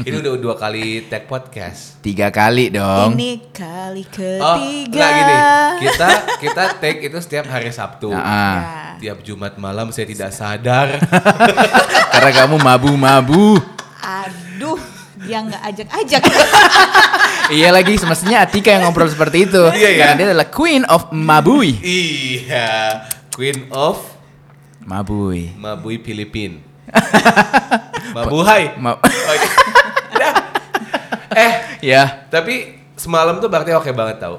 ini udah dua kali tag podcast. Tiga kali dong. Ini kali Oh, ketiga. enggak gini. Kita kita tag itu setiap hari Sabtu. Ah, Ya. Tiap Jumat malam saya tidak sadar. Karena kamu mabu-mabu. Aduh, dia nggak ajak-ajak. iya lagi, semestinya Atika yang ngobrol seperti itu. Iya, iya. Karena dia adalah queen of mabui. iya, Queen of Mabui. Mabui Filipin. Mabuhay. Ma- Oh, iya. Udah. eh, ya. tapi semalam tuh berarti oke banget tau.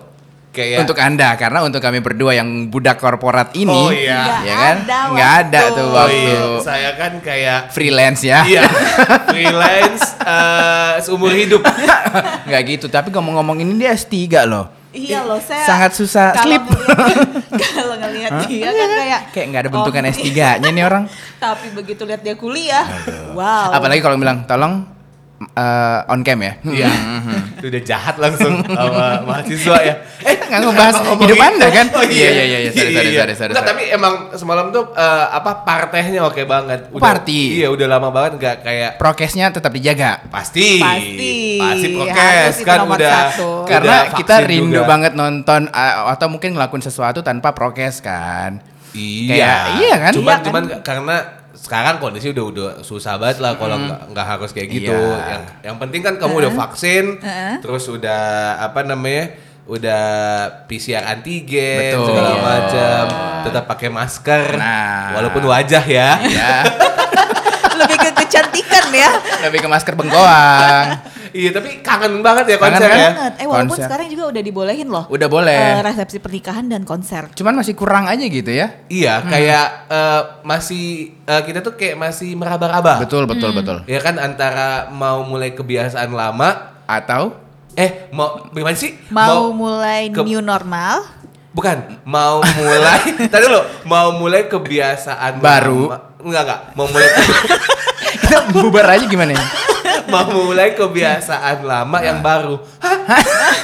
Kayak Untuk Anda, karena untuk kami berdua yang budak korporat ini, Oh, iya. ya Nggak kan? ada Nggak ada waktu. tuh Oh waktu iya, saya kan kayak freelance ya. iya, freelance eh, seumur hidup. Nggak gitu, tapi ngomong-ngomong ini dia S3 loh. Iya loh, saya Sangat susah ngeliat- Kalau ngelihat dia kan kayak Kayak nggak ada bentukan oh, S3-nya nih orang. Tapi begitu lihat dia kuliah, wow. Apalagi kalau bilang, tolong eh, on cam ya. Iya, itu udah jahat langsung sama mahasiswa ya. Eh, nggak ngebahas hidup Anda kan? Oh, Iya, iya, iya, iya. Sorry, sorry, sorry, sorry, Nggak, sorry. tapi emang semalam tuh eh, apa partehnya oke banget. Party. Iya, udah lama banget nggak kayak Prokesnya tetap dijaga. pasti. Pasti. Pasti prokes kan udah. satu. udah Karena kita vaksin rindu juga. banget nonton uh, atau mungkin ngelakuin sesuatu tanpa prokes kan. Iya. Kayak- iya kan? Cuman Iya kan? cuman karena sekarang kondisi udah udah susah banget lah kalau nggak nggak harus kayak gitu. Iya. Yang yang penting kan kamu udah vaksin, Heeh. terus udah apa namanya? udah PCR antigen Betul. segala Iya. macam, tetap pakai masker. Nah. Walaupun wajah ya. Ya, Lebih ke kecantikan ya. lebih ke masker bengkoang. Iya, tapi kangen banget ya Kangen konser kan? ya. Banget. Eh walaupun Konser. sekarang juga udah dibolehin loh. Udah boleh. Eh, resepsi pernikahan dan konser. Cuman masih kurang aja gitu ya. Iya, kayak eh, masih eh, kita tuh kayak masih meraba-raba. Betul, betul, betul. Ya kan antara mau mulai kebiasaan lama Atau eh mau gimana sih? Mau, mulai ke- new normal. Bukan, mau mulai Tadi dulu, mau mulai kebiasaan Baru. lama. Enggak, enggak. Mau mulai kita bubar aja gimana ya? Mau mulai kebiasaan lama yang baru. Hah?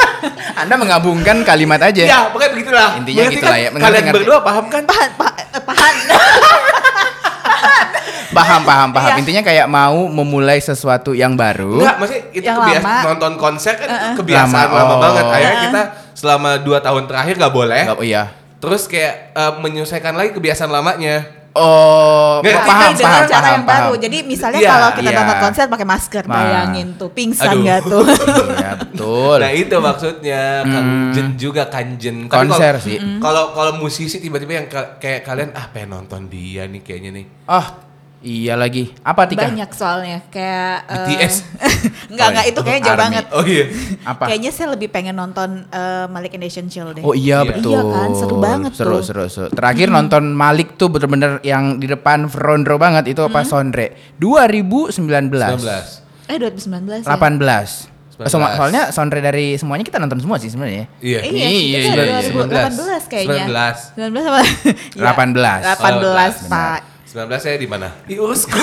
Anda mengabungkan kalimat aja. Ya, pokoknya begitulah. Intinya Mengerti gitulah kan? ya, mengerti, Kalian ngerti. berdua paham kan? Pahan, pa- eh, pahan. Paham, paham, paham. Iya. Intinya kayak mau memulai sesuatu yang baru. Enggak, maksudnya itu Yang kebiasaan lama. nonton konser kan itu kebiasaan Lama, lama, oh. banget. Akhirnya kita selama dua tahun terakhir nggak boleh. Iya. Terus kayak eh, menyelesaikan lagi kebiasaan lamanya. Oh, Nggak, paham, kan dengan paham, cara paham, yang baru. paham. Jadi misalnya Iya, kalau kita iya. nonton konser pakai masker, Ma. bayangin tuh pingsan Aduh. nggak tuh? Iya, betul. Nah itu maksudnya kanjen juga kanjen. Tapi. Konser kalau- sih. Kalau kalau musisi tiba-tiba yang ka- kayak kalian ah pengen nonton dia nih kayaknya nih. Oh, iya lagi. Apa Tika? Banyak soalnya kayak eh, BTS. Enggak, enggak itu Oh, kayaknya jauh Army. banget. Oh iya. Apa? Kayaknya saya lebih pengen nonton eh, Malik and Essential deh. Oh iya, Iya. betul. Iya kan, seru banget seru, tuh. Seru, seru, Terakhir nonton Malik tuh bener-bener yang di depan front row banget itu apa Sondre 2019. 19. Eh 2019 ya? 18. 19. So- soalnya Sondre dari semuanya kita nonton semua sih sebenarnya. Iya. Iya, Iya, kita iya, iya. 2018 kayaknya. 19. 19 sama 18. 18, Oh, Pak. 19 saya di mana? Di Urusku.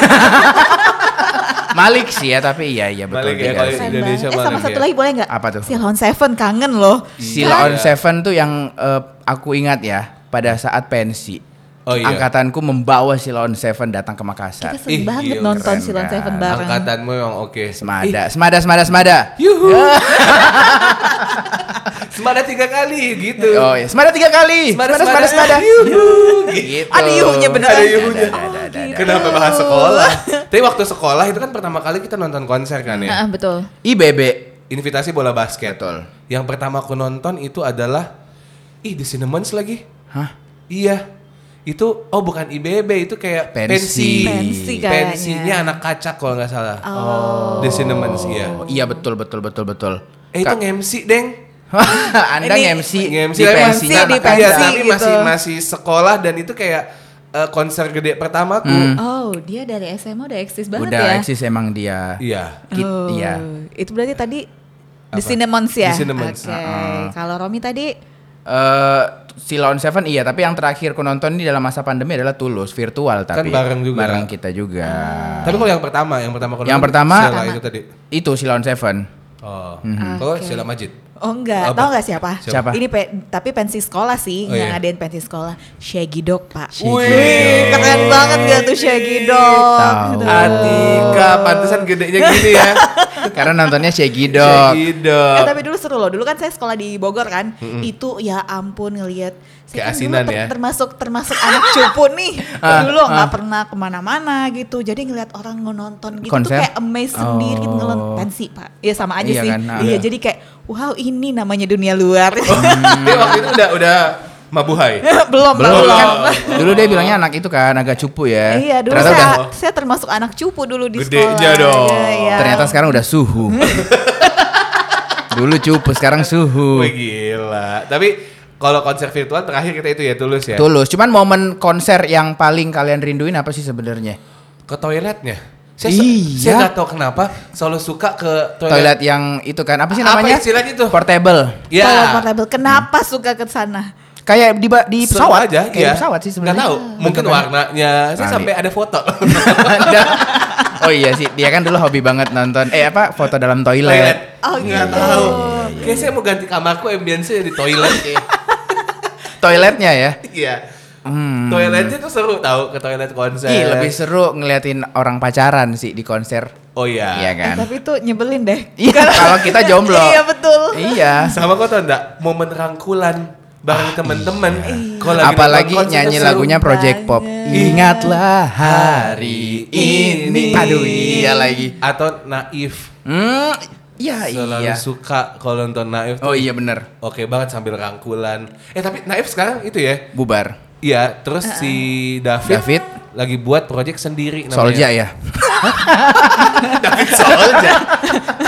Malik sih ya, tapi iya iya betul Malik ya, kalau Indonesia. Eh sama Malik satu ya. lagi boleh nggak? Apa tuh? Silon Seven kangen loh. Seal Iya. on Seven tuh yang eh, aku ingat ya pada saat pensi. Oh iya. Angkatanku membawa Silon Seven datang ke Makassar. Kita sering Ih, banget gila, nonton keren Silon kan. Seven bareng. Angkatanmu memang oke. Semada, semada, semada, semada. Yuhu. Semada tiga kali gitu. Oh iya, semada tiga kali. Semada, semada, semada. Yuhu. Gitu. Ada yuhunya beneran. Ada yuhunya. Kenapa bahas sekolah? Tapi waktu sekolah itu kan pertama kali kita nonton konser kan ya. Ah, betul. IBB. Invitasi bola basket. Betul. Yang pertama aku nonton itu adalah ih The Cinnamons lagi. Hah? Iya. Itu oh bukan IBB itu kayak Pensi. pensi. Pensi kayaknya. Pensinya anak kacak kalau nggak salah. Oh. The Cinnamons iya. Oh, iya betul, betul, betul, betul. Eh itu Ka- nge-MC, Deng. Anda Ini- nge-MC Nge-MC di pensinya di pensi. Kacak. tapi gitu. masih masih sekolah dan itu kayak eh, konser gede pertamaku. Hmm. Oh, dia dari SMA udah eksis banget Udah ya. eksis emang dia. Iya. Kit- Oh, iya. Itu berarti tadi The Apa? Cinnamons ya? The Cinnamons, Oke. Kalau Romi tadi Eh, Silon Seven iya, tapi yang terakhir ku nonton ini dalam masa pandemi adalah Tulus virtual tapi bareng juga. bareng kita juga. Tapi kalau yang pertama, yang pertama Yang nonton, pertama- itu tadi. Itu Silon Seven. Oh. Mhm. Kalau Oke. Sheila Majid. Oh enggak, Apa? tahu nggak siapa? Siapa? Ini pe- tapi pensi sekolah sih, Oh, yang iya. ngadain pensi sekolah. Shaggy Dog, Pak. Shaggy Wih, Dog. keren banget gak tuh Shaggy Dog. Tahu. gitu. Atika, pantesan gedenya gini ya. Karena nontonnya Shaggy Dog. Shaggy Eh, Dog. tapi dulu seru loh. Dulu kan saya sekolah di Bogor kan. Itu ya ampun ngelihat. Saya kan Keasinan ya. termasuk termasuk anak cupu nih. Ah, dulu nggak ah. pernah ke mana-mana gitu. Jadi ngelihat orang nonton gitu Konser? tuh kayak amazed sendiri gitu Oh. ngelon pensi pak. Ya sama aja Iya sih. kan, ah. Iya Iya. jadi kayak wow ini namanya dunia luar. Dia waktu itu udah udah mabuhay. belum Belum belum. kan. Dulu dia bilangnya anak itu kan agak cupu ya. Iya dulu Ternyata saya, udah saya termasuk anak cupu dulu di Gedenya sekolah. dong. Iya, iya. ternyata sekarang udah suhu. Dulu cupu, sekarang suhu. Wih gila. Tapi kalau konser virtual terakhir kita itu ya tulus ya. Tulus. Cuman momen konser yang paling kalian rinduin apa sih sebenarnya? Ke toiletnya. Saya, Iya. saya nggak tahu kenapa selalu suka ke toilet. Toilet yang itu kan apa sih Apa namanya? istilahnya itu? Portable. Ya. Toilet portable. Kenapa suka ke sana? Kayak di di pesawat aja, kayak iya. di pesawat sih Nggak sebenarnya. tahu, mungkin Bentukannya. warnanya. Saya Kali. sampai ada foto. Oh iya sih, dia kan dulu hobi banget nonton eh apa foto dalam toilet. Oh, Nggak gitu. tahu. Kayak saya mau ganti kamarku ambience di toilet kayak. Toiletnya ya. Iya. Hmm. Toiletnya tuh seru tahu ke toilet konser. Ih, lebih seru ngeliatin orang pacaran sih di konser. Oh iya. Iya Eh, kan? tapi itu nyebelin deh. Iya, kalau kita jomblo. iya betul. Iya. Sama kau tau enggak momen rangkulan bareng teman-teman. Kalau lagi Ah, Apalagi nonton konser nyanyi lagunya Project Pop. banget. Ingatlah hari ini. Aduh, iya lagi. Atau naif. Hmm, iya Selalu iya. suka kalau nonton naif. Oh iya bener. Oke banget sambil rangkulan. Eh tapi naif sekarang itu ya. Bubar. Iya, terus si David, David. lagi buat project sendiri namanya. Solja ya. David Solja.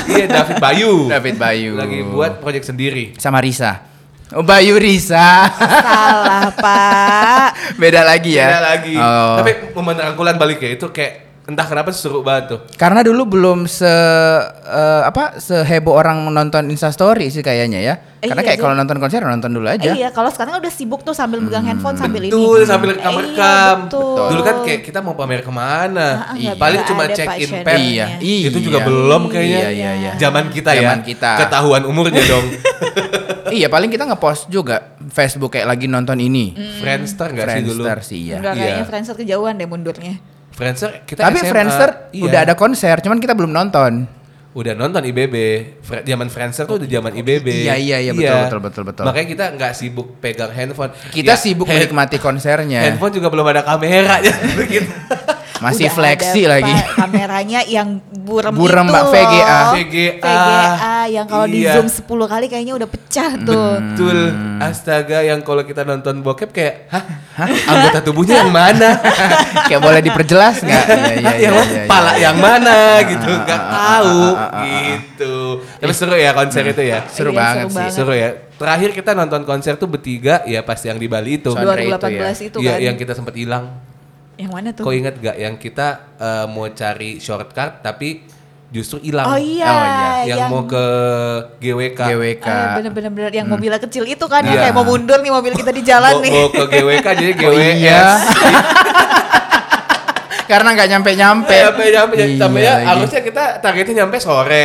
iya, David Bayu. David Bayu. Lagi buat project sendiri. sama Risa. Oh, Bayu Risa. Salah pak. Beda lagi ya. Beda lagi. Oh. Tapi momen rangkulan balik ya itu kayak entah kenapa seru banget tuh. Karena dulu belum se eh, apa seheboh orang menonton Instastory sih kayaknya ya. Eh, Karena iya kayak kalau nonton konser nonton dulu aja. Iya, kalau sekarang udah sibuk tuh sambil megang handphone sambil ini. Betul, sambil Iya, rekam-rekam. betul. Dulu kan kayak kita mau pamer ke mana? Ah, nggak Paling cuma check in Shen. pet. Iya, Itu juga iya. belum kayaknya. Iya, iya, iya. Zaman kita ya. Zaman kita. Ketahuan umurnya dong. iya, paling kita ngepost juga Facebook kayak lagi nonton ini. Friendster enggak sih dulu? Friendster sih ya. Enggak kayaknya Iya. Friendster kejauhan deh mundurnya. Friendster kita Tapi SMA, Friendster iya. udah ada konser, cuman kita belum nonton. Udah nonton IBB. Fre- Zaman Friendster tuh udah zaman IBB. Iya, iya, iya, betul, betul, betul, betul. Makanya kita nggak sibuk pegang handphone. Kita Ya, sibuk hand- menikmati konsernya. Handphone juga belum ada kamera ya begitu. Masih Udah fleksi ada, lagi. Pak, kameranya yang burem, Burem, itu Mbak. VGA. VGA. VGA yang kalau di Iya. zoom 10 kali kayaknya udah pecah tuh. Betul. Astaga yang kalau kita nonton bokep kayak, hah? Anggota tubuhnya yang mana? kayak boleh diperjelas nggak? Iya, iya, iya, yang iya, iya. pala yang mana gitu Ah, nggak ah, tahu ah, ah, ah. gitu tapi seru ya konser itu ya Seru Iya, banget seru sih. seru ya terakhir kita nonton konser tuh bertiga ya pasti yang di Bali itu Sondre itu 2018 itu, Iya, kan. yang kita sempat hilang Yang mana tuh? kau inget gak yang kita eh, mau cari shortcut tapi justru hilang Oh iya, Oh, iya. yang, mau ke GWK GWK. Eh, bener-bener yang mobilnya kecil itu kan yang kayak mau mundur nih mobil kita di jalan nih. mau ke GWK jadi Oh, GWS iya. Karena nggak nyampe-nyampe. Sampai nyampe Iya sampai ya harusnya kita targetnya nyampe sore.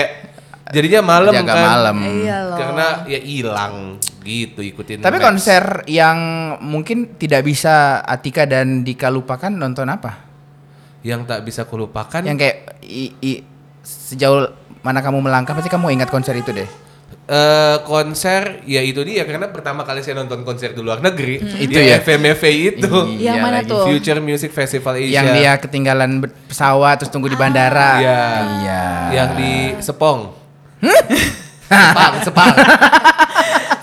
Jadinya malam Jaga kan. malam. Iya loh. Karena ya hilang gitu ikutin. Tapi maps. konser yang mungkin tidak bisa Atika dan Dika lupakan nonton apa? yang tak bisa kulupakan Yang kayak i- i- sejauh mana kamu melangkah pasti kamu ingat konser itu deh. eh konser ya itu dia karena pertama kali saya nonton konser di luar negeri Itu di ya? FMFV itu Yang mana lagi. tuh? Future Music Festival Asia Yang dia ketinggalan pesawat terus tunggu di bandara. Iya. Iya. yang di Sepong Sepang Sepang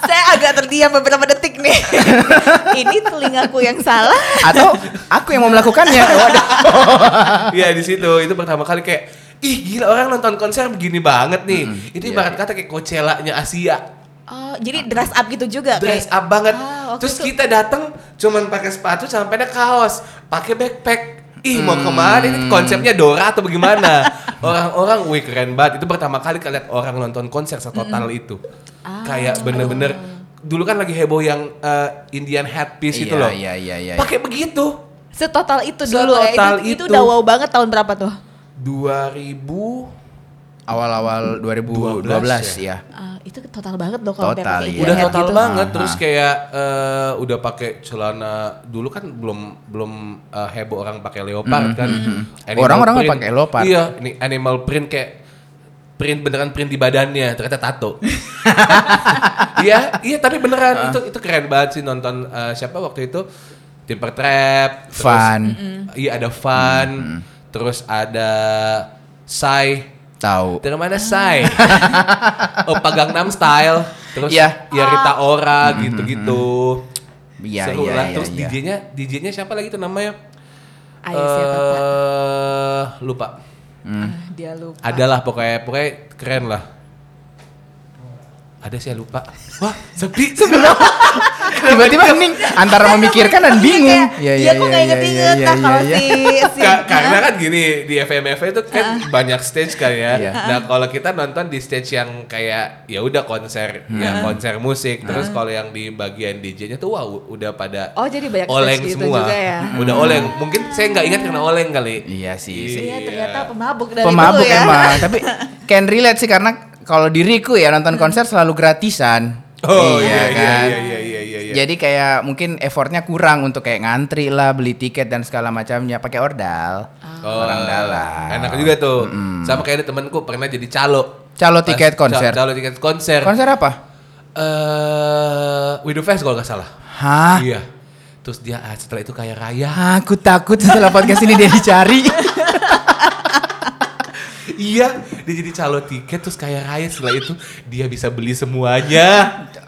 Saya agak terdiam beberapa detik nih. Ini telingaku yang salah. Atau aku yang mau melakukannya. Waduh. Iya di situ itu pertama kali kayak ih gila orang nonton konser begini banget nih itu iya, ibarat kata kayak Coachella-nya Asia Oh, jadi dress up gitu juga dress kayak. up banget. Ah, Terus itu- kita datang cuman pakai sepatu sampai ada kaos, pakai backpack. Ih mau Hmm. ke mana ini konsepnya Dora atau bagaimana? Orang-orang wih keren banget. Itu pertama kali kalian orang nonton konser setotal itu. Ah. Kayak bener-bener dulu kan lagi heboh yang eh, Indian headpiece itu Iya, loh. Iya iya iya. Pakai begitu. Setotal itu dulu ya. Setotal Itu, itu itu. udah wow banget tahun berapa tuh? 2000 Awal-awal 2012 ya. Ah, itu total banget loh kalau udah Total, pakai iya. udah jaket total gitu. banget Aha. terus kayak eh, udah pakai celana dulu kan belum belum eh, heboh orang pakai leopard kan Animal Orang-orang pakai leopard. iya ini animal print kayak print beneran print di badannya ternyata tato iya iya tapi beneran itu itu keren banget sih nonton eh, siapa waktu itu Timber Trap Fun. iya ada fun terus ada Sai Tahu. dari mana Sai? oh Gangnam Style. Terus Iya. ya Rita Ora gitu-gitu. Iya, Seru iya, lah. iya, Terus iya. DJ-nya DJ-nya siapa lagi tuh namanya? Ayo siapa? Eh, lupa. Hmm. Ah, Dia lupa. Adalah pokoknya pokoknya keren lah. Ada sih lupa. Wah, sepi sebelah. Tiba-tiba hening antara memikirkan dan bingung. Iya, iya, kok nggak inget-inget nah kalau si, si Ka- karena kan gini di FMF itu kan banyak stage kan ya. Iya. Nah kalau kita nonton di stage yang kayak ya udah konser ya konser musik. Terus kalau yang di bagian DJ-nya tuh wah udah pada Oh, jadi banyak oleng stage gitu semua. juga ya? Udah oleng. Mungkin saya nggak ingat karena oleng kali. Iya sih. Iya, ternyata pemabuk dari Pemabuk dulu ya. emang, tapi can relate sih karena kalau diriku ya nonton konser selalu gratisan. Oh iya iya kan? iya iya iya iya. Jadi kayak mungkin effortnya kurang untuk kayak ngantri lah, beli tiket dan segala macamnya pakai ordal. Oh, Orang dalam. Enak juga tuh. Sama kayak ada temanku pernah jadi calo. Calo tiket konser. Calo tiket konser. Konser apa? Eh, Widow Fest kalau nggak salah. Hah? Iya. Terus dia ah, setelah itu kayak raya. Aku takut setelah podcast ini dia dicari. iya, dia jadi calo tiket terus kayak raya setelah itu dia bisa beli semuanya.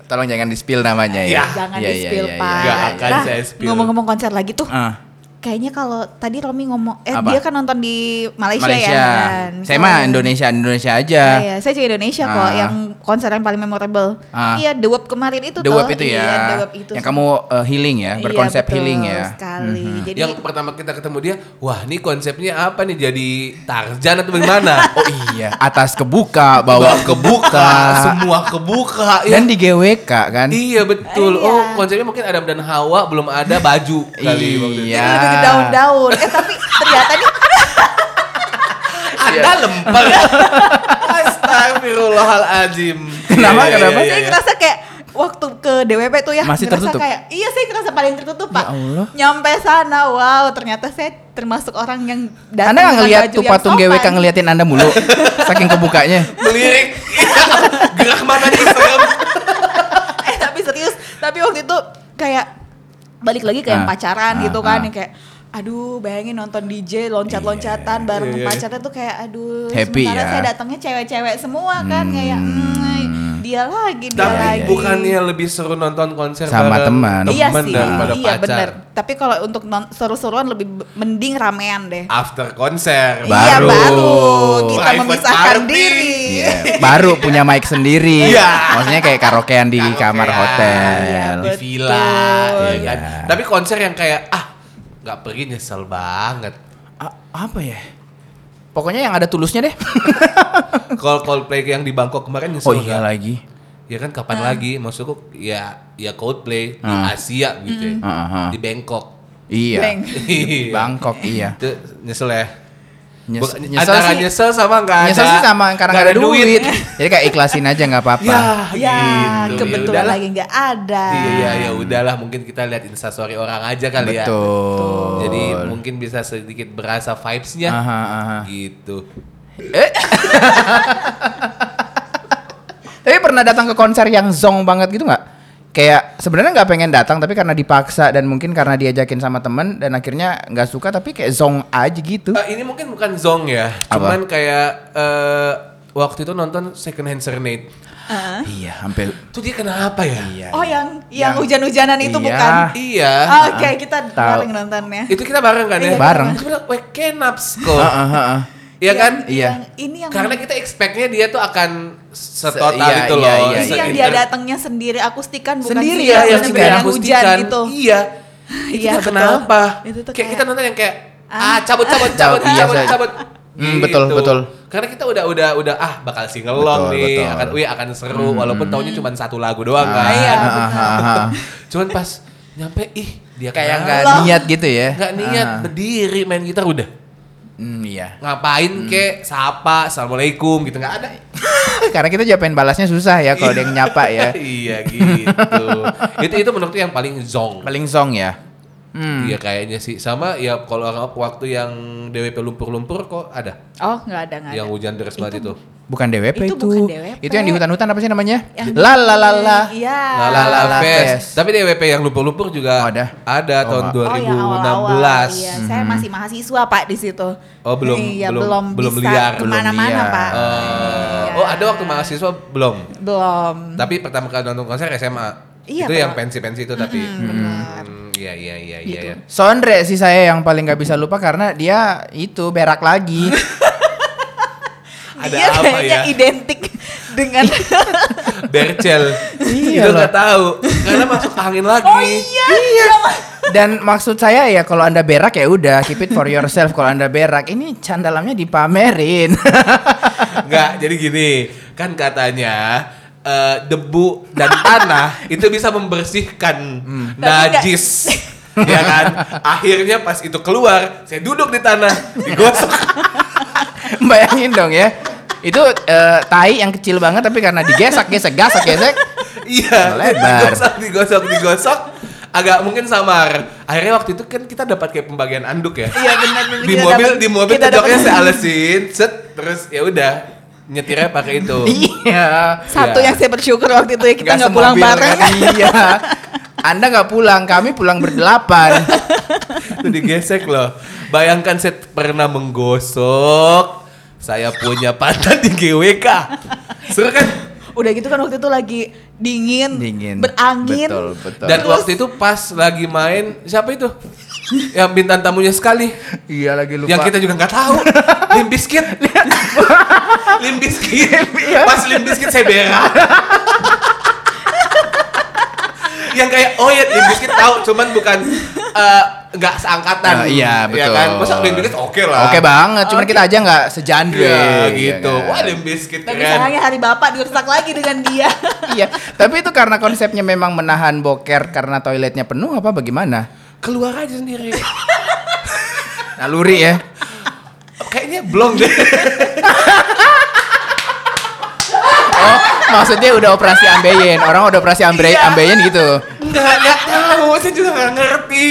Tolong jangan di spill namanya ya. Ya. Jangan Iya, di iya, spill iya, Pak. iya. Nggak akan Nah, saya spill. Ngomong-ngomong konser lagi tuh. Ah, Kayaknya kalau tadi Romi ngomong, eh Apa? dia kan nonton di Malaysia, Malaysia. ya kan. Saya mah Indonesia Indonesia aja. Iya, iya. saya juga Indonesia kok. Ah. Yang konser yang paling memorable. Ah. Iya, The Web kemarin itu The tuh. Web itu ya. Iya, The Web itu. Yang kamu uh, healing ya, Iya, berkonsep betul healing ya. sekali. Jadi yang pertama kita ketemu dia, wah ini konsepnya apa nih jadi Tarzan atau bagaimana? Oh iya, atas kebuka, bawah kebuka, semua kebuka. dan ya. di GWK kan. Iya betul. Iya. Oh konsepnya mungkin Adam dan Hawa belum ada baju kali waktu itu. Iya. Ke daun-daun. Eh tapi ternyata nih Anda lempar. Astagfirullahaladzim. Kenapa, Iya, iya, kenapa? iya, saya iya. ngerasa kayak waktu ke DWP tuh ya Masih ngerasa tertutup? kayak iya saya ngerasa paling tertutup pak Allah. nyampe sana wow ternyata saya termasuk orang yang datang Anda nggak baju tuh patung sopan. GWK ngeliatin Anda mulu, saking kebukanya. Melirik. Gerak matanya serem. eh tapi serius tapi waktu itu kayak balik lagi ke yang Ah, pacaran ah, gitu kan ah. yang kayak aduh bayangin nonton DJ loncat-loncatan bareng Iya, iya. pacarnya tuh kayak aduh Happy sementara ya. saya datangnya cewek-cewek semua kan kayak hmm, dia lagi dia Tapi lagi bukannya lebih seru nonton konser Sama bareng teman. iya sih daripada iya pacar. bener tapi kalau untuk non- seru-seruan lebih mending ramean deh After konser. iya Baru. baru kita Private memisahkan party. diri Iya, baru punya mic sendiri. Iya. Maksudnya kayak karaokean di Karaokean. kamar hotel. Iya, di villa ya Iya. kan. Tapi konser yang kayak ah nggak pergi nyesel banget. A- apa ya? Pokoknya yang ada tulusnya deh. Kalau Coldplay yang di Bangkok kemarin Oh nyesel iya nggak? lagi. Ya kan kapan lagi? Maksudku ya ya Coldplay di Ah. Asia gitu ya. Ah, ah, ah. Di Bangkok. Iya. Bang. Iya. Bangkok iya. Itu nyesel ya. Nyes- Bukan- nyesel antara sih- nyesel sama nggak ada. Nyesel sih sama karena nggak nggak ada duit. Jadi kayak ikhlasin aja nggak apa-apa. Ya, ya gitu. kebetulan udahlah. lagi nggak ada Iya, iya, ya udahlah mungkin kita lihat instastory orang aja kali ya. Betul. Jadi mungkin bisa sedikit berasa vibes-nya. Aha, aha. Gitu. Tapi pernah datang ke konser yang zong banget gitu nggak? Kayak sebenarnya nggak pengen datang tapi karena dipaksa dan mungkin karena diajakin sama temen dan akhirnya nggak suka tapi kayak zong aja gitu. Eh, ini mungkin bukan zong ya, Apa? cuman kayak eh, waktu itu nonton Second Hand Serenade. Heeh. Iya, hampir. Tuh dia kenapa ya? Iya. oh yang yang Yang- hujan-hujanan itu Iya. bukan Iya. Ah, Oke, kita Tahu. bareng nontonnya. Itu kita bareng kan ya? Iya, Bareng. "Weh, kenaps kok. Heeh, heeh. Iya kan? Iya. Ini yang Karena kita expect-nya dia tuh akan setotal iya, itu iya, loh. iya, iya. yang dia datangnya sendiri akustikan bukan sendiri ya yang sendiri yang hujan akustikan. itu. Iya. Itu Iya, kenapa? Itu tuh kayak, kita nonton yang kayak Ah. ah cabut cabut cabut Iya, cabut cabut. Hmm, betul, betul. Karena kita udah udah udah ah bakal singelong Betul, nih, betul. Hmm. akan wih akan seru walaupun taunya cuma satu lagu doang kan. iya, Ah, ah, ah, ah. Cuman pas nyampe ih dia Kayak nggak niat gitu ya. nggak niat Ah. berdiri main gitar udah. Hmm, iya. Ngapain kek, sapa, assalamualaikum gitu nggak ada. Karena kita juga pengen balasnya susah ya kalau ada yang nyapa ya. iya gitu. itu itu menurutku yang paling zong. Paling song ya. Hmm. Iya kayaknya sih sama ya kalau waktu yang DWP lumpur-lumpur kok ada Oh, nggak ada nggak ada. yang hujan deras banget itu. Bukan DWP Itu itu. bukan DWP. Itu yang di hutan-hutan apa sih namanya? Yang- La la la la. Iya. La La La La Fest. Tapi DWP yang lumpur-lumpur juga Oh, ada? Ada Oh, tahun nggak. Oh, yang 2016. awal-awal. Iya, saya masih mahasiswa Pak di situ. Oh, belum- Iya, belum- belum, belum bisa liar. ke mana-mana. Pak. Eh, Iya. Oh ada waktu mahasiswa belum. Belum. Tapi pertama kali nonton konser SMA. Iya, itu yang Pak. pensi-pensi itu tapi. benar. Hmm, Iya iya iya iya. Gitu. iya. Sondre sih saya yang paling nggak bisa lupa karena dia itu berak lagi. Ada Dia apa kayaknya ya? identik dengan Bercel. Iya itu loh. nggak tahu karena masuk angin lagi. Oh iya. iya. Dan maksud saya ya kalau anda berak ya udah keep it for yourself. Kalau anda berak ini candalamnya dipamerin. Enggak, jadi gini, kan katanya eh, debu dan tanah itu bisa membersihkan enggak. najis. ya kan? Akhirnya pas itu keluar, saya duduk di tanah, digosok. Bayangin dong ya. Itu eh, tai yang kecil banget tapi karena digesek gesek gasek gesek iya, Lebar. digosok, digosok, digosok. Agak mungkin samar. Akhirnya waktu itu kan kita dapat kayak pembagian anduk ya. Iya benar di mobil dapat- di mobil kedoknya saya alesin, set terus ya udah nyetirnya pakai itu. iya. Satu Iya. yang saya bersyukur waktu itu ya kita nggak pulang bareng. kan? iya. Anda nggak pulang, kami pulang berdelapan. itu digesek loh. Bayangkan saya pernah menggosok saya punya pantat di GWK. Seru kan? Udah gitu kan waktu itu lagi dingin, Dingin. berangin. Betul, betul. Dan waktu itu pas lagi main siapa itu? Yang bintang tamunya sekali. iya lagi lupa. Yang kita juga nggak tahu. Lim Biscuit. Lim Biscuit. Pas Lim Biscuit saya berak. yang kayak oh ya Lim Biscuit tahu cuman bukan eh, nggak seangkatan. Ah, iya, Ya betul. kan? Masa Lim Biscuit oke lah. Oke banget, cuman kita aja nggak sejanre Iya ya gitu. kan? Wah Lim Biscuit Tapi keren. sayangnya hari bapak dirusak lagi dengan dia. iya, tapi itu karena konsepnya memang menahan boker karena toiletnya penuh apa bagaimana? Keluar aja sendiri. Naluri ya. Kayaknya belum deh. Oh, maksudnya udah operasi ambeien. Orang udah operasi ambe Iya. ambeien gitu. Nggak, nggak tahu. Saya juga nggak ngerti.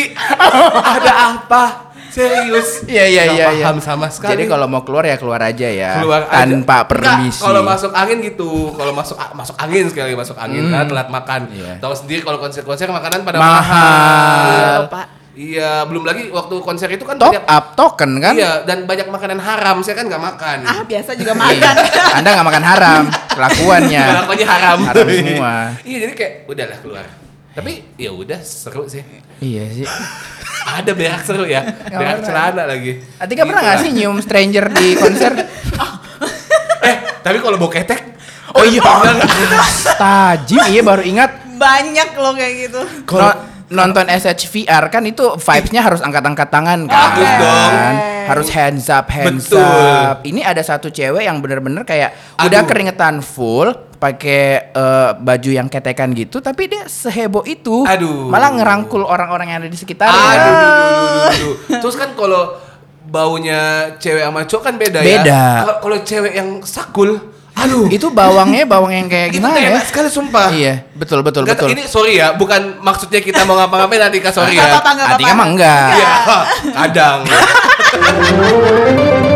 Ada apa? Serius. Iya iya Nggak iya iya. paham sama sekali. Jadi kalau mau keluar ya keluar aja ya. keluar aja. tanpa Nggak, permisi. kalau masuk angin gitu. Kalau masuk masuk angin sekali lagi masuk angin kan telat makan. Hmm. Iya. Tahu sendiri kalau konser-konser makanan pada Mahal. mahal. Iya, Pak. Iya, belum lagi waktu konser itu kan top banyak up token kan? Iya, dan banyak makanan haram. Saya kan nggak makan. Ah biasa juga makan. Anda nggak makan haram, kelakuannya. Kelakuannya haram. Haram semua. iya, jadi kayak udahlah keluar. Tapi ya udah seru sih. Iya sih. Ada berak seru ya. Berak pernah. celana lagi. Atika pernah Gitu nggak lah. sih nyium stranger di konser? Eh, tapi kalau bau ketek Oh iya. Pernah? Tajim, iya baru ingat. Banyak loh kayak gitu. No- nonton SHVR kan itu vibes-nya harus angkat-angkat tangan kan. Bagus dong. Harus hands up, hands Betul. up. Ini ada satu cewek yang bener-bener kayak udah Aduh. keringetan full, pakai eh, baju yang ketekan gitu, tapi dia seheboh itu. Aduh. Malah ngerangkul orang-orang yang ada di sekitarnya. Aduh, duh, duh, duh, duh, duh. Terus kan kalau baunya cewek sama cowok kan beda, ya. Beda. Kalau- Kalau cewek yang sakul, aduh. Itu bawangnya bawang yang kayak gimana ya? enak sekali sumpah. Iya, betul betul betul. Ini sorry ya, bukan maksudnya kita mau ngapa-ngapain nanti kak sorry ya. Atika mah enggak. Iya, kadang.